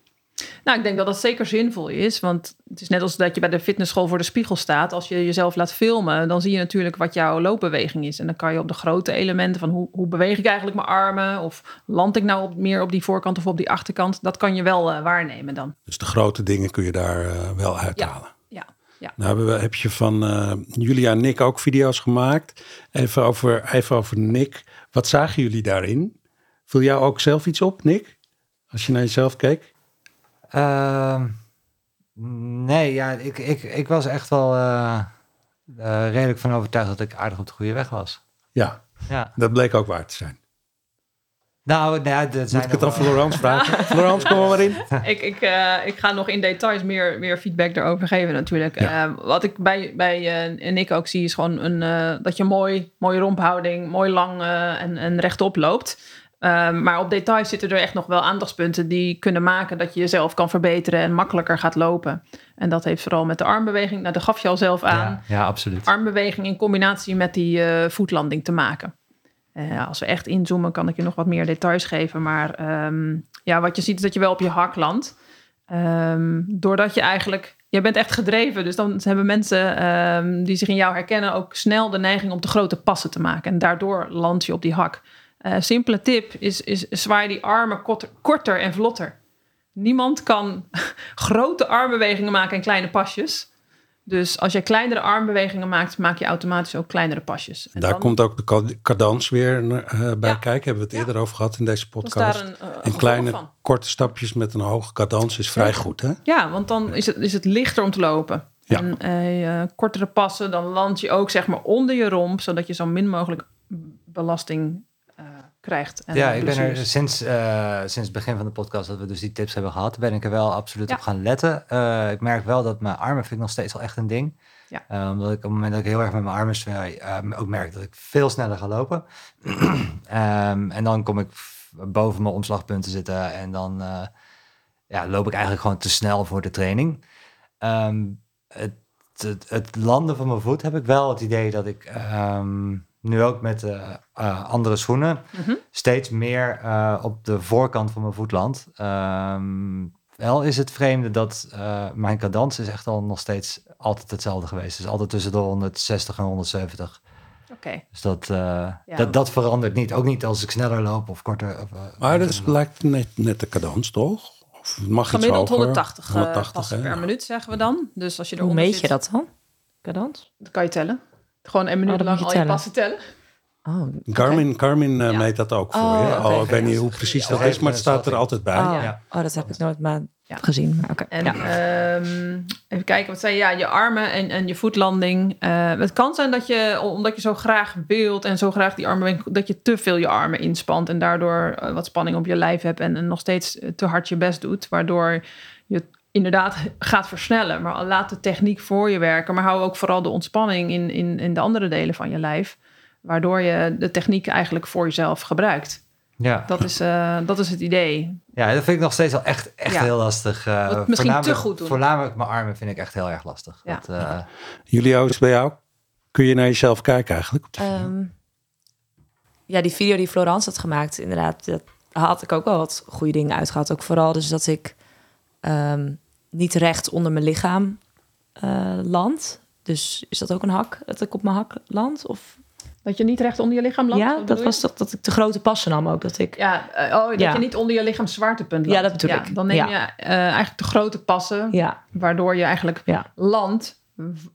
Nou, ik denk dat dat zeker zinvol is. Want het is net als dat je bij de fitnessschool voor de spiegel staat. Als je jezelf laat filmen, dan zie je natuurlijk wat jouw loopbeweging is. En dan kan je op de grote elementen van hoe, hoe beweeg ik eigenlijk mijn armen? Of land ik nou op, meer op die voorkant of op die achterkant? Dat kan je wel uh, waarnemen dan. Dus de grote dingen kun je daar uh, wel uithalen. Ja, ja. Nou hebben we, heb je van uh, Julia en Nick ook video's gemaakt. Even over, even over Nick. Wat zagen jullie daarin? Viel jou ook zelf iets op, Nick? Als je naar jezelf keek? Uh, nee, ja, ik, ik, ik was echt wel uh, uh, redelijk van overtuigd dat ik aardig op de goede weg was. Ja, ja. dat bleek ook waar te zijn. Nou, nee, dat Moet ik het dan Florence vragen? Florence, kom maar in. ik, ik, uh, ik ga nog in details meer, meer feedback daarover geven natuurlijk. Ja. Uh, wat ik bij, bij uh, Nick ook zie is gewoon een, dat je mooi, mooie romphouding, mooi lang en, en rechtop loopt. Ehm, maar op details zitten er echt nog wel aandachtspunten die kunnen maken dat je jezelf kan verbeteren en makkelijker gaat lopen. En dat heeft vooral met de armbeweging, nou, dat gaf je al zelf aan, Ja, ja, absoluut. armbeweging in combinatie met die eh, voetlanding te maken. Eh, als we echt inzoomen, kan ik je nog wat meer details geven. Maar ehm, ja, wat je ziet is dat je wel op je hak landt. Ehm, doordat je eigenlijk, je bent echt gedreven. Dus dan hebben mensen die zich in jou herkennen ook snel de neiging om te grote passen te maken. En daardoor land je op die hak. Eh, simpele tip is, is zwaai die armen korter, korter en vlotter. Niemand kan grote armbewegingen maken en kleine pasjes. Dus als je kleinere armbewegingen maakt, maak je automatisch ook kleinere pasjes. En Daar dan- komt ook de cadans weer eh, bij Ja. kijken. Hebben we het Ja. eerder over gehad in deze podcast. een, eh, kleine van. korte stapjes met een hoge cadans is vrij goed, hè? Ja, want dan is het, is het lichter om te lopen. Ja. En kortere passen, dan land je ook zeg maar onder je romp, zodat je zo min mogelijk belasting krijgt. En ja, ik ben er sinds, eh, sinds het begin van de podcast dat we dus die tips hebben gehad, ben ik er wel absoluut Ja. op gaan letten. Eh, ik merk wel dat mijn armen vind ik nog steeds wel echt een ding. Ja. Eh, omdat ik op het moment dat ik heel erg met mijn armen zwaai, ook merk dat ik veel sneller ga lopen. Ehm, en dan kom ik boven mijn omslagpunten zitten en dan ja, loop ik eigenlijk gewoon te snel voor de training. Ehm, het, het, het landen van mijn voet heb ik wel het idee dat ik ehm, nu ook met eh, eh, andere schoenen Mhm. steeds meer eh, op de voorkant van mijn voet land. Ehm, wel is het vreemde dat eh, mijn cadans is echt al nog steeds altijd hetzelfde geweest. Dus altijd tussen de 160 en 170. Oké. Dus dat, eh, dat, dat verandert niet. Ook niet als ik sneller loop of korter. Of, Maar dat is, lijkt net, net de cadans, toch? Of mag iets Gemiddeld hoger? 180, eh, 180 passen hè? per minuut zeggen we dan. Dus als je Hoe eronder meet je zit, dat dan? Cadans? Dat kan je tellen. Gewoon een minuut Oh, lang al je passen tellen. Oh, Garmin, Garmin eh, Ja. meet dat ook voor Oh, je. Oh, ik weet niet hoe precies Ja, dat is, maar het staat er altijd bij. Oh, Ja. oh, dat heb ik nooit maar Ja. gezien. Maar oké. En Ja. ehm, even kijken, wat zei je? Ja, je armen en, en je voetlanding. Eh, het kan zijn dat je, omdat je zo graag wilt en zo graag die armen, dat je te veel je armen inspant en daardoor eh, wat spanning op je lijf hebt en, en nog steeds te hard je best doet, waardoor je inderdaad gaat versnellen. Maar laat de techniek voor je werken, maar hou ook vooral de ontspanning in, in, in de andere delen van je lijf, waardoor je de techniek eigenlijk voor jezelf gebruikt. ja. Dat is, eh, dat is het idee. ja, dat vind ik nog steeds wel echt, echt Ja. heel lastig. eh, misschien te goed doen. Voornamelijk mijn armen vind ik echt heel erg lastig. Ja. Dat, eh, Jullie is bij jou? Kun je naar jezelf kijken eigenlijk? Ehm, ja, die video die Florence had gemaakt, inderdaad, dat had ik ook wel wat goede dingen uitgehaald. Ook vooral dus dat ik ehm, niet recht onder mijn lichaam eh, land. Dus is dat ook een hak, dat ik op mijn hak land? Of, Dat je niet recht onder je lichaam landt? ja, dat je? was toch dat ik de grote passen nam ook. Dat ik, Ja, eh, oh, dat Ja. je niet onder je lichaam zwaartepunt Ja, landt. dat bedoel ik. Dan neem Ja. je eh, eigenlijk de grote passen, ja, waardoor je eigenlijk ja, landt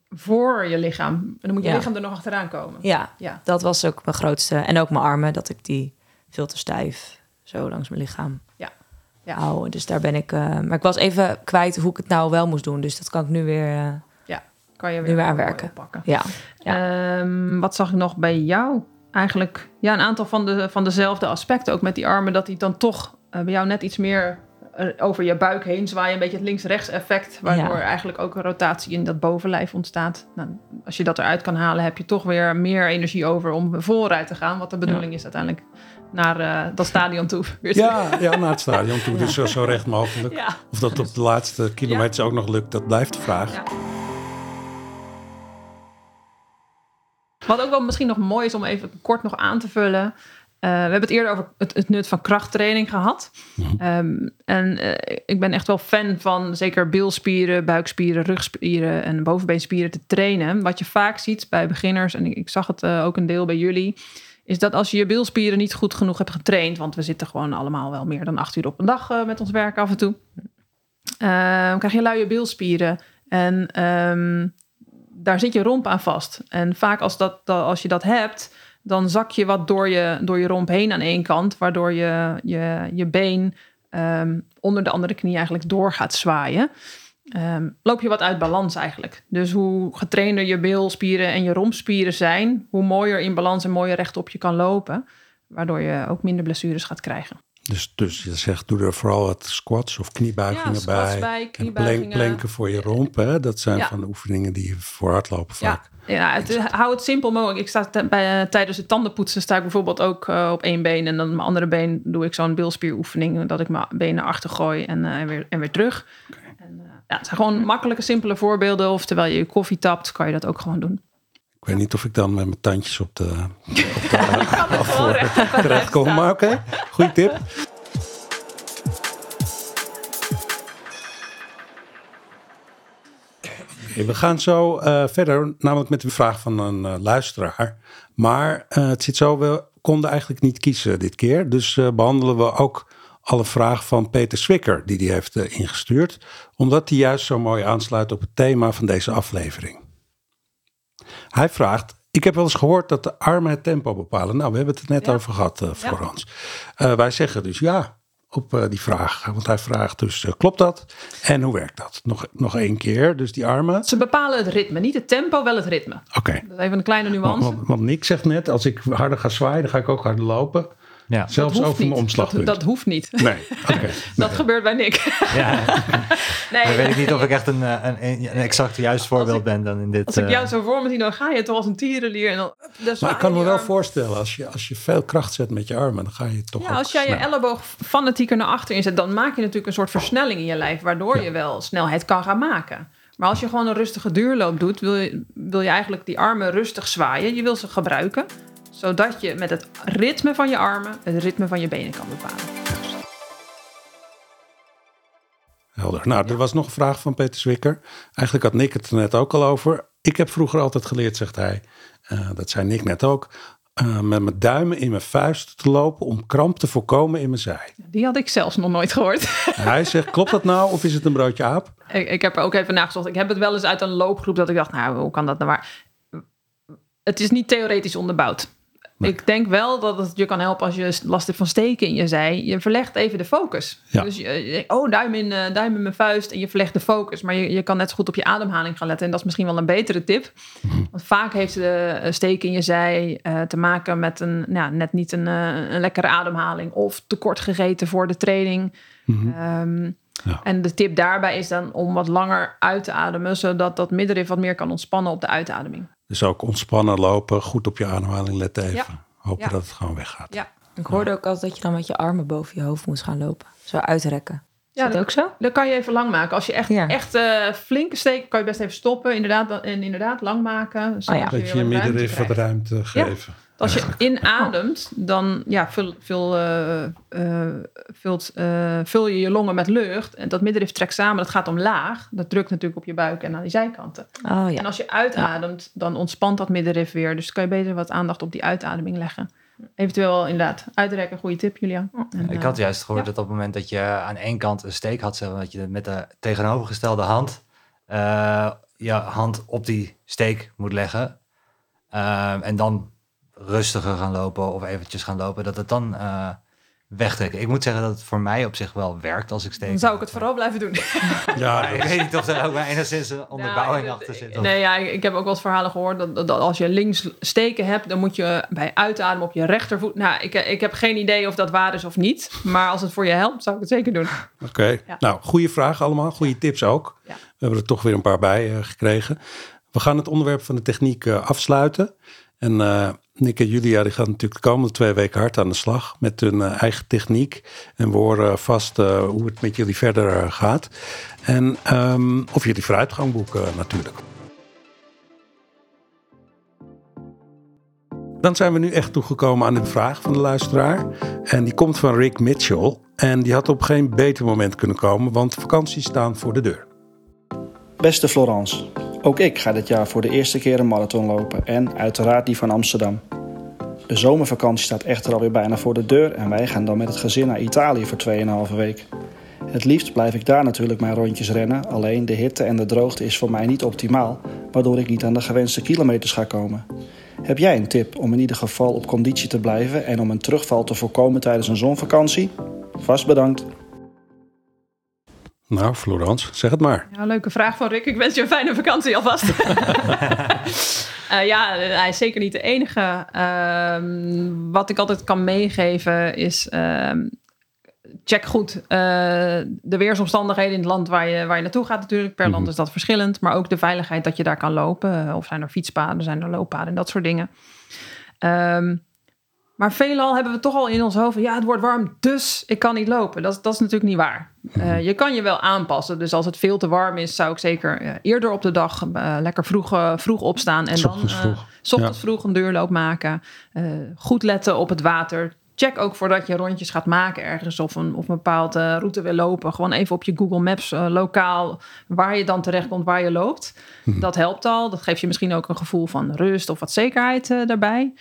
voor je lichaam. En dan moet je Ja. lichaam er nog achteraan komen. ja, Ja. dat was ook mijn grootste. En ook mijn armen, dat ik die veel te stijf zo langs mijn lichaam Ja. Ja. houden. Dus daar ben ik... eh, maar ik was even kwijt hoe ik het nou wel moest doen. Dus dat kan ik nu weer... eh, Kan je Nu weer oppakken. ja. Ehm, wat zag ik nog bij jou? Eigenlijk ja, een aantal van, de, van dezelfde aspecten. Ook met die armen, dat die dan toch eh, bij jou net iets meer over je buik heen zwaaien. Een beetje het links-rechts effect. Waardoor Ja. eigenlijk ook een rotatie in dat bovenlijf ontstaat. Nou, als je dat eruit kan halen, heb je toch weer meer energie over om vooruit te gaan. Wat de bedoeling is uiteindelijk naar eh, dat stadion toe. Ja, ja, naar het stadion toe. Dus zo, zo recht mogelijk. Of dat op de laatste kilometers ook nog lukt, dat blijft de vraag. Ja. Wat ook wel misschien nog mooi is om even kort nog aan te vullen. Eh, we hebben het eerder over het, het nut van krachttraining gehad. Ehm, en eh, ik ben echt wel fan van zeker bilspieren, buikspieren, rugspieren en bovenbeenspieren te trainen. Wat je vaak ziet bij beginners, en ik, ik zag het ook een deel bij jullie, is dat als je je bilspieren niet goed genoeg hebt getraind, want we zitten gewoon allemaal wel meer dan acht uur op een dag eh, met ons werk af en toe, ehm, krijg je luie bilspieren. En ehm, daar zit je romp aan vast. En vaak als, dat, dat- als je dat hebt, dan zak je wat door je, door je romp heen aan één kant, waardoor je, je, je been ehm, onder de andere knie eigenlijk door gaat zwaaien. Ehm, loop je wat uit balans eigenlijk. Dus hoe getrainder je bilspieren en je rompspieren zijn, hoe mooier in balans en mooier rechtop je kan lopen. Waardoor je ook minder blessures gaat krijgen. Dus, dus je zegt, doe er vooral wat squats of kniebuigingen Ja, squats bij. bij, En kniebuigingen. planken voor je romp. Hè? Dat zijn Ja. van de oefeningen die je voor hardlopen vaak. Ja, ja het, hou het simpel mogelijk. Ik sta bij, eh, tijdens het tandenpoetsen sta ik bijvoorbeeld ook eh, op één been. En dan mijn andere been doe ik zo'n bilspieroefening. Dat ik mijn benen naar achter gooi en, eh, en, weer, en weer terug. En, eh, ja, het zijn gewoon makkelijke, simpele voorbeelden. Of terwijl je je koffie tapt, kan je dat ook gewoon doen. Ik weet niet of ik dan met mijn tandjes op de, op de recht- terecht kom. Maar oké, goede tip. We gaan zo eh, verder, namelijk met een vraag van een eh, luisteraar. Maar eh, het zit zo, we konden eigenlijk niet kiezen dit keer. Dus eh, behandelen we ook alle vraag van Peter Swikker, die die heeft eh, ingestuurd. Omdat die juist zo mooi aansluit op het thema van deze aflevering. Hij vraagt, ik heb wel eens gehoord dat de armen het tempo bepalen. Nou, we hebben het er net Ja. over gehad, eh Florence. Eh, wij zeggen dus ja op die vraag. Want hij vraagt dus, klopt dat? En hoe werkt dat? Nog, nog één keer, dus die armen. Ze bepalen het ritme. Niet het tempo, wel het ritme. Oké. Dat is even een kleine Want, nuance. want, want Nick zegt net, als ik harder ga zwaaien, dan ga ik ook harder lopen. Ja. Zelfs over mijn omslagpunt. Dat, dat hoeft niet. Nee, oké. Dat gebeurt bij Nick. ja. Nee, Dan weet ik niet of ik echt een, eh, een, een, exact juist voorbeeld ik- ben dan in dit. Als ik eh, jou zo voor me zie, dan ga je toch als een tierenlier. En dan, dan Maar ik kan me wel arm. voorstellen, als je, als je veel kracht zet met je armen, dan ga je toch Ja, ook als jij je elleboog fanatieker naar achter inzet, dan maak je natuurlijk een soort versnelling in je lijf, waardoor je wel snelheid kan gaan maken. Maar als je gewoon een rustige duurloop doet, wil je, wil je eigenlijk die armen rustig zwaaien. Je wil ze gebruiken, zodat je met het ritme van je armen het ritme van je benen kan bepalen. Helder. Nou, er was nog een vraag van Peter Zwikker. Eigenlijk had Nick het er net ook al over. Ik heb vroeger altijd geleerd, zegt hij, eh, dat zei Nick net ook, eh, met mijn duimen in mijn vuist te lopen om kramp te voorkomen in mijn zij. Die had ik zelfs nog nooit gehoord. Hij zegt, klopt dat nou of is het een broodje aap? ik, ik heb er ook even nagezocht. Ik heb het wel eens uit een loopgroep dat ik dacht, nou, hoe kan dat nou waar? Het is niet theoretisch onderbouwd. Ik denk wel dat het je kan helpen als je last hebt van steken in je zij. Je verlegt even de focus. Ja. Dus je, oh, duim in, eh, duim in mijn vuist en je verlegt de focus. Maar je, je kan net zo goed op je ademhaling gaan letten. En dat is misschien wel een betere tip. Want vaak heeft de eh, steek in je zij eh, te maken met een, nou, net niet een, een lekkere ademhaling. Of tekort gegeten voor de training. Ehm, Ja. En de tip daarbij is dan om wat langer uit te ademen. Zodat dat middenrif wat meer kan ontspannen op de uitademing. Dus ook ontspannen lopen, goed op je ademhaling letten even. Ja. Hopen Ja. dat het gewoon weggaat. Ja. Ik hoorde ook altijd dat je dan met je armen boven je hoofd moest gaan lopen. Zo uitrekken. Is Ja, dat dat- ook zo? Dan kan je even lang maken. Als je echt, Ja. echt eh, flinke steek, kan je best even stoppen. Inderdaad, dan- en inderdaad lang maken. zodat Oh ja. Dat je je weer wat ruimte middenrif wat ruimte geven. Als je inademt, dan ja, vul, vul, eh, eh, vult, eh, vul je je longen met lucht. En dat middenrif trekt samen, dat gaat omlaag. Dat drukt natuurlijk op je buik en aan die zijkanten. Oh ja. En als je uitademt, dan ontspant dat middenrif weer. Dus kan je beter wat aandacht op die uitademing leggen. Eventueel inderdaad uitrekken, goede tip, Julia. En, Ik had juist gehoord ja. dat op het moment dat je aan één kant een steek had, zeg maar, dat je met de tegenovergestelde hand eh, je hand op die steek moet leggen. Ehm, en dan rustiger gaan lopen of eventjes gaan lopen, dat het dan eh wegtrekken. Ik moet zeggen dat het voor mij op zich wel werkt als ik steek. dan zou ik het vooral blijven doen. Ja, ik weet niet of er ook maar enigszins een onderbouwing Nou, achter zit. eh, Nee, ja, ik heb ook wel eens verhalen gehoord dat, dat als je links steken hebt, dan moet je bij uitademen op je rechtervoet. Nou, ik, ik heb geen idee of dat waar is of niet. Maar als het voor je helpt, zou ik het zeker doen. Oké, Ja. nou, goede vraag allemaal. Goede tips ook. Ja. We hebben er toch weer een paar bij eh, gekregen. We gaan het onderwerp van de techniek eh, afsluiten. En eh Nick en Julia die gaan natuurlijk de komende twee weken hard aan de slag met hun eh, eigen techniek. En we horen vast eh, hoe het met jullie verder eh, gaat. En ehm, of jullie vooruitgang boeken natuurlijk. Dan zijn we nu echt toegekomen aan de vraag van de luisteraar. En die komt van Rick Mitchell. En die had op geen beter moment kunnen komen, want vakanties staan voor de deur. Beste Florence, ook ik ga dit jaar voor de eerste keer een marathon lopen en uiteraard die van Amsterdam. De zomervakantie staat echter alweer bijna voor de deur en wij gaan dan met het gezin naar Italië voor 2,5 week. Het liefst blijf ik daar natuurlijk mijn rondjes rennen, alleen de hitte en de droogte is voor mij niet optimaal, waardoor ik niet aan de gewenste kilometers ga komen. Heb jij een tip om in ieder geval op conditie te blijven en om een terugval te voorkomen tijdens een zonvakantie? Vast bedankt. Nou, Florence, zeg het maar. Ja, leuke vraag van Rick. Ik wens je een fijne vakantie alvast. Eh, ja, hij is zeker niet de enige. Ehm, wat ik altijd kan meegeven is... ehm, check goed eh, de weersomstandigheden in het land waar je, waar je naartoe gaat natuurlijk. Per land Mhm. is dat verschillend. Maar ook de veiligheid dat je daar kan lopen. Of zijn er fietspaden, zijn er looppaden en dat soort dingen. Um, maar veelal hebben we toch al in ons hoofd... ja, het wordt warm, dus ik kan niet lopen. Dat, dat is natuurlijk niet waar. Uh, je kan je wel aanpassen. Dus als het veel te warm is... zou ik zeker uh, eerder op de dag uh, lekker vroeg, vroeg opstaan... en dan vroeg. Ochtends ja. vroeg een deurloop maken. goed letten op het water check ook voordat je rondjes gaat maken ergens of een, of een bepaalde route wil lopen. Gewoon even op je Google Maps lokaal waar je dan terechtkomt, waar je loopt. Mhm. Dat helpt al. Dat geeft je misschien ook een gevoel van rust of wat zekerheid daarbij.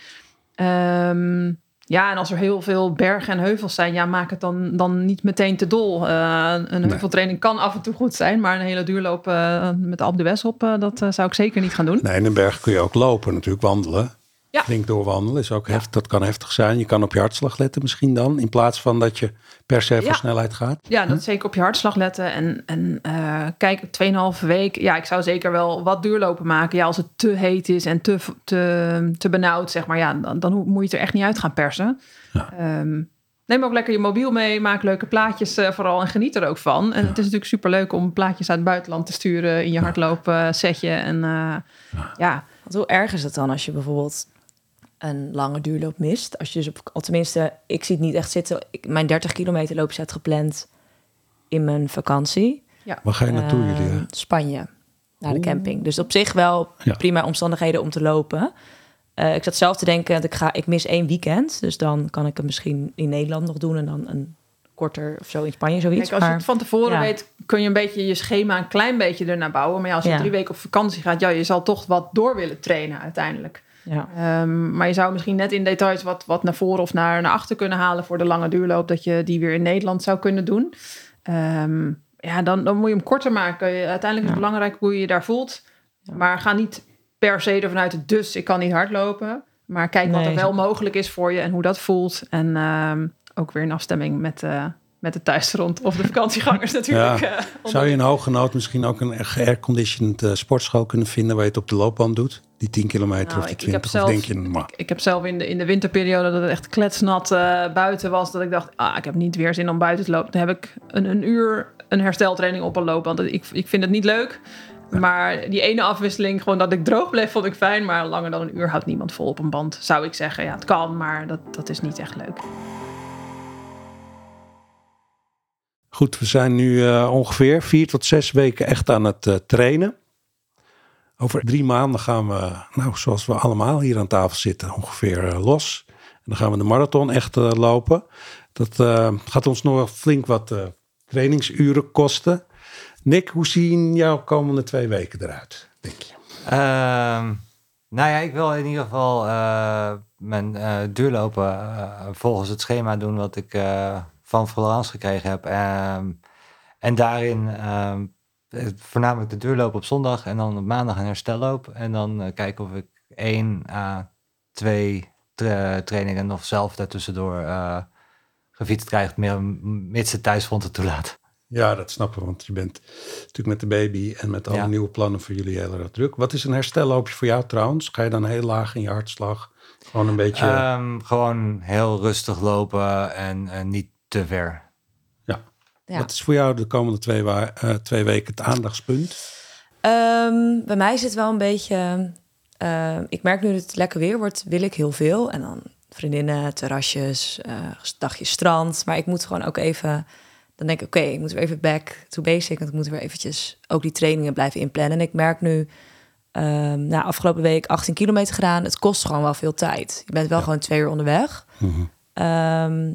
Um, ja, en als er heel veel bergen en heuvels zijn, ja, maak het dan, dan niet meteen te dol. Uh, een heuveltraining kan af en toe goed zijn, maar een hele duurloop uh, met de Alpe d'Huez op, uh, dat zou ik zeker niet gaan doen. Nee, in een berg kun je ook lopen, natuurlijk wandelen. Ja. Flink doorwandelen is ook heftig. Dat kan heftig zijn. Je kan op je hartslag letten misschien dan. In plaats van dat je per se voor Ja. snelheid gaat. Ja, dat zeker op je hartslag letten. En, en uh, kijk, 2,5 week. Ja, ik zou zeker wel wat duurlopen maken. Ja, als het te heet is en te, te, te benauwd, zeg maar. Ja, dan, dan moet je het er echt niet uit gaan persen. Ja. Um, neem ook lekker je mobiel mee. Maak leuke plaatjes uh, vooral en geniet er ook van. En ja. het is natuurlijk superleuk om plaatjes uit het buitenland te sturen in je hardloopsetje. En uh, ja. ja. Want hoe erg is het dan als je bijvoorbeeld een lange duurloop mist. Als je dus op, al tenminste, ik zie het niet echt zitten. Ik, mijn 30 kilometer loop zet gepland in mijn vakantie. Ja. Waar ga je naartoe, Uh, Julia? Spanje, naar de camping. Dus op zich wel Ja. prima omstandigheden om te lopen. Uh, ik zat zelf te denken, dat ik, ga, ik mis één weekend. Dus dan kan ik het misschien in Nederland nog doen... en dan een korter of zo in Spanje, zoiets. Kijk, als je het van tevoren ja. weet, kun je een beetje je schema een klein beetje ernaar bouwen. Maar ja, als je Ja. drie weken op vakantie gaat, ja, je zal toch wat door willen trainen uiteindelijk. Ja. Um, maar je zou misschien net in details wat, wat naar voren of naar, naar achter kunnen halen voor de lange duurloop, dat je die weer in Nederland zou kunnen doen. Um, ja, dan, dan moet je hem korter maken. Uiteindelijk is het Ja. belangrijk hoe je je daar voelt. Maar ga niet per se ervan uit, dus ik kan niet hardlopen. Maar kijk wat er wel mogelijk is voor je en hoe dat voelt. En ehm, ook weer in afstemming met, eh, met de thuisgrond of de vakantiegangers natuurlijk. Ja. eh, Zou je in hoge nood misschien ook een geairconditioned eh, sportschool kunnen vinden... waar je het op de loopband doet? Die 10 kilometer Nou, of die ik- ik heb 20? Of zelf- denk je, maar, Ik heb zelf in de, in de winterperiode dat het echt kletsnat eh, buiten was. Dat ik dacht, ah, ik heb niet weer zin om buiten te lopen. Dan heb ik een, een uur een hersteltraining op een loopband. Ik, ik vind het niet leuk. Maar die ene afwisseling, gewoon dat ik droog bleef, vond ik fijn. Maar langer dan een uur houdt niemand vol op een band. Zou ik zeggen, ja, het kan, maar dat, dat is niet echt leuk. Goed, we zijn nu eh, ongeveer vier tot zes weken echt aan het eh, trainen. Over drie maanden gaan we, nou, zoals we allemaal hier aan tafel zitten, ongeveer eh, los. En dan gaan we de marathon echt lopen. Dat gaat ons nog flink wat trainingsuren kosten. Nick, hoe zien jouw komende twee weken eruit, denk je? Ehm, nou ja, ik wil in ieder geval mijn duurlopen volgens het schema doen wat ik van Florence gekregen heb. Ehm, en daarin ehm, eh, voornamelijk de duurloop op zondag en dan op maandag een herstelloop. En dan eh, kijken of ik één à twee tra- trainingen nog zelf daartussendoor eh gefietst krijg, meer mits het thuisfront het toelaat. Ja, dat snappen we, want je bent natuurlijk met de baby en met alle Ja. nieuwe plannen voor jullie heel erg druk. Wat is een herstelloopje voor jou trouwens? Ga je dan heel laag in je hartslag? Gewoon een beetje... Ehm, gewoon heel rustig lopen en, en niet te ver. Ja. Wat is voor jou de komende twee, wa- eh, twee weken het aandachtspunt? Ehm, bij mij is het wel een beetje. eh, ik merk nu dat het lekker weer wordt, wil ik heel veel. En dan vriendinnen, terrasjes, eh dagje strand. Maar ik moet gewoon ook even. Dan denk ik, oké, ik moet weer even back to basic. Want ik moet weer eventjes ook die trainingen blijven inplannen. En ik merk nu, ehm nou, afgelopen week 18 kilometer gedaan. Het kost gewoon wel veel tijd. Je bent wel gewoon twee uur onderweg. Mhm. Ehm,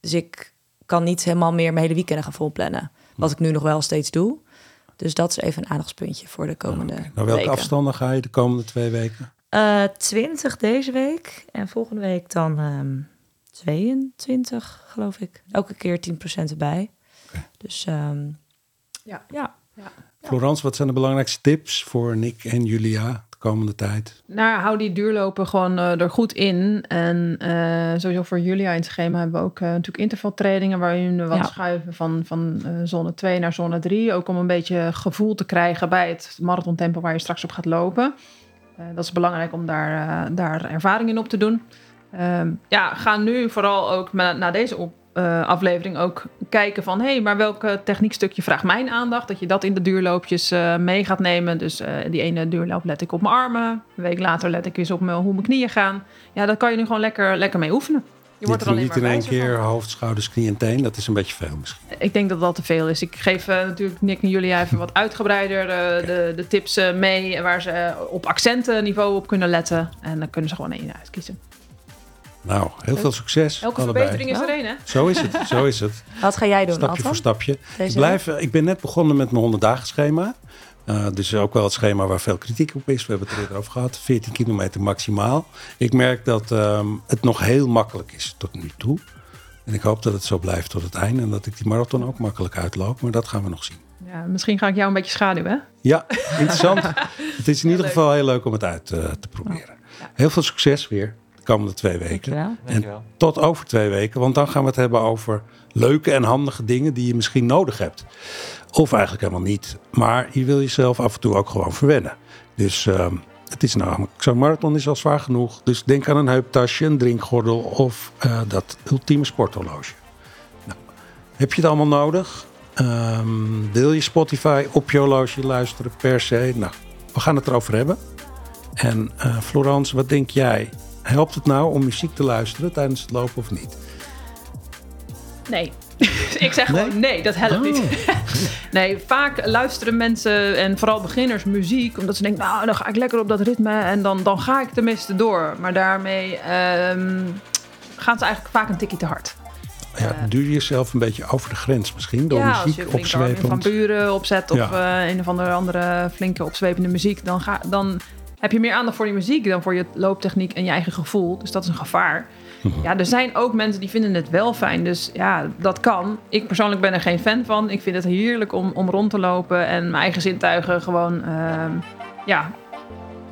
dus ik kan niet helemaal meer mijn hele weekenden gaan volplannen. Wat ik nu nog wel steeds doe. Dus dat is even een aandachtspuntje voor de komende Nou, welke weken. afstanden ga je de komende twee weken? Eh, 20 deze week. En volgende week dan ehm 22, geloof ik. Elke keer 10% erbij. Dus ehm, Ja. ja. Florence, wat zijn de belangrijkste tips voor Nick en Julia komende tijd? Nou, hou die duurlopen gewoon eh, er goed in. En eh, sowieso voor Julia in het schema hebben we ook eh, natuurlijk intervaltrainingen... waarin we wat Ja. schuiven van, van eh, zone 2 naar zone 3. Ook om een beetje gevoel te krijgen bij het marathontempo waar je straks op gaat lopen. Eh, dat is belangrijk om daar, daar ervaring in op te doen. Ehm, ja, ga nu vooral ook na, na deze op, eh, aflevering ook kijken van... hé, hey, maar welke techniekstukje vraagt mijn aandacht? Dat je dat in de duurloopjes uh, mee gaat nemen. Dus uh, die ene duurloop let ik op mijn armen. Een week later let ik eens op mijn, hoe mijn knieën gaan. Ja, daar kan je nu gewoon lekker, lekker mee oefenen. Je wordt er alleen niet in één keer van. hoofd, schouders, knie en teen. Dat is een beetje veel misschien. Ik denk dat dat te veel is. Ik geef uh, natuurlijk Nick en Julia even wat uitgebreider uh, de, de, tips uh, mee... waar ze op accentenniveau op kunnen letten. En dan kunnen ze gewoon één uitkiezen. Nou, heel veel succes. Elke allebei. verbetering is er één, hè? Zo is het, zo is het. Wat ga jij doen, Stapje voor stapje. Ik, blijf, ik ben net begonnen met mijn 100 dagen schema. Uh, dus ook wel het schema waar veel kritiek op is. We hebben het er eerder over gehad. 14 kilometer maximaal. Ik merk dat um, het nog heel makkelijk is tot nu toe. En ik hoop dat het zo blijft tot het einde. En dat ik die marathon ook makkelijk uitloop. Maar dat gaan we nog zien. Ja, misschien ga ik jou een beetje schaduwen. Ja, interessant. het is in ieder geval heel leuk om het uit uh, te proberen. Ja. Heel veel succes weer komende twee weken. Dankjewel. En tot over twee weken. Want dan gaan we het hebben over leuke en handige dingen die je misschien nodig hebt. Of eigenlijk helemaal niet. Maar je wil jezelf af en toe ook gewoon verwennen. Dus uh, het is namelijk, zo'n marathon is al zwaar genoeg. Dus denk aan een heuptasje, een drinkgordel of uh, dat ultieme sporthorloge. Nou, heb je het allemaal nodig? Um, wil je Spotify op je horloge luisteren per se? Nou, we gaan het erover hebben. En uh, Florence, wat denk jij? Helpt het nou om muziek te luisteren tijdens het lopen of niet? Nee. ik zeg nee? gewoon nee, dat helpt oh. niet. nee, vaak luisteren mensen en vooral beginners muziek omdat ze denken, nou, dan ga ik lekker op dat ritme en dan, dan ga ik tenminste door. Maar daarmee um, gaan ze eigenlijk vaak een tikje te hard. Ja, uh, duur je jezelf een beetje over de grens misschien door ja, muziek als je van buren opzet of ja. uh, een of andere, andere flinke opzwepende muziek, dan, ga, dan heb je meer aandacht voor die muziek dan voor je looptechniek en je eigen gevoel. Dus dat is een gevaar. Ja, er zijn ook mensen die vinden het wel fijn. Dus ja, dat kan. Ik persoonlijk ben er geen fan van. Ik vind het heerlijk om, om rond te lopen en mijn eigen zintuigen gewoon uh, ja,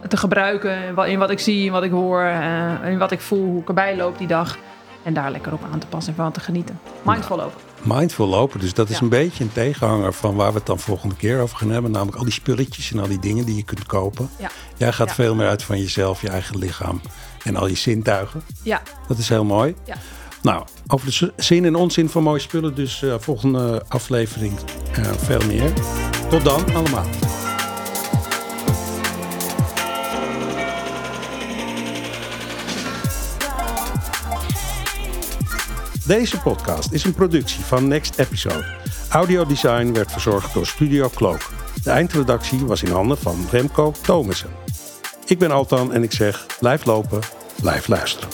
te gebruiken. In wat ik zie, in wat ik hoor, uh, in wat ik voel, hoe ik erbij loop die dag. En daar lekker op aan te passen en van te genieten. Mindful lopen. Mindful lopen, dus dat is ja. een beetje een tegenhanger van waar we het dan volgende keer over gaan hebben. Namelijk al die spulletjes en al die dingen die je kunt kopen. Ja. Jij gaat ja. veel meer uit van jezelf, je eigen lichaam en al je zintuigen. Ja. Dat is heel mooi. Ja. Nou, over de zin en onzin van mooie spullen, dus uh, volgende aflevering uh, veel meer. Tot dan allemaal. Deze podcast is een productie van Next Episode. Audiodesign werd verzorgd door Studio Cloak. De eindredactie was in handen van Remco Thomassen. Ik ben Altan en ik zeg blijf lopen, blijf luisteren.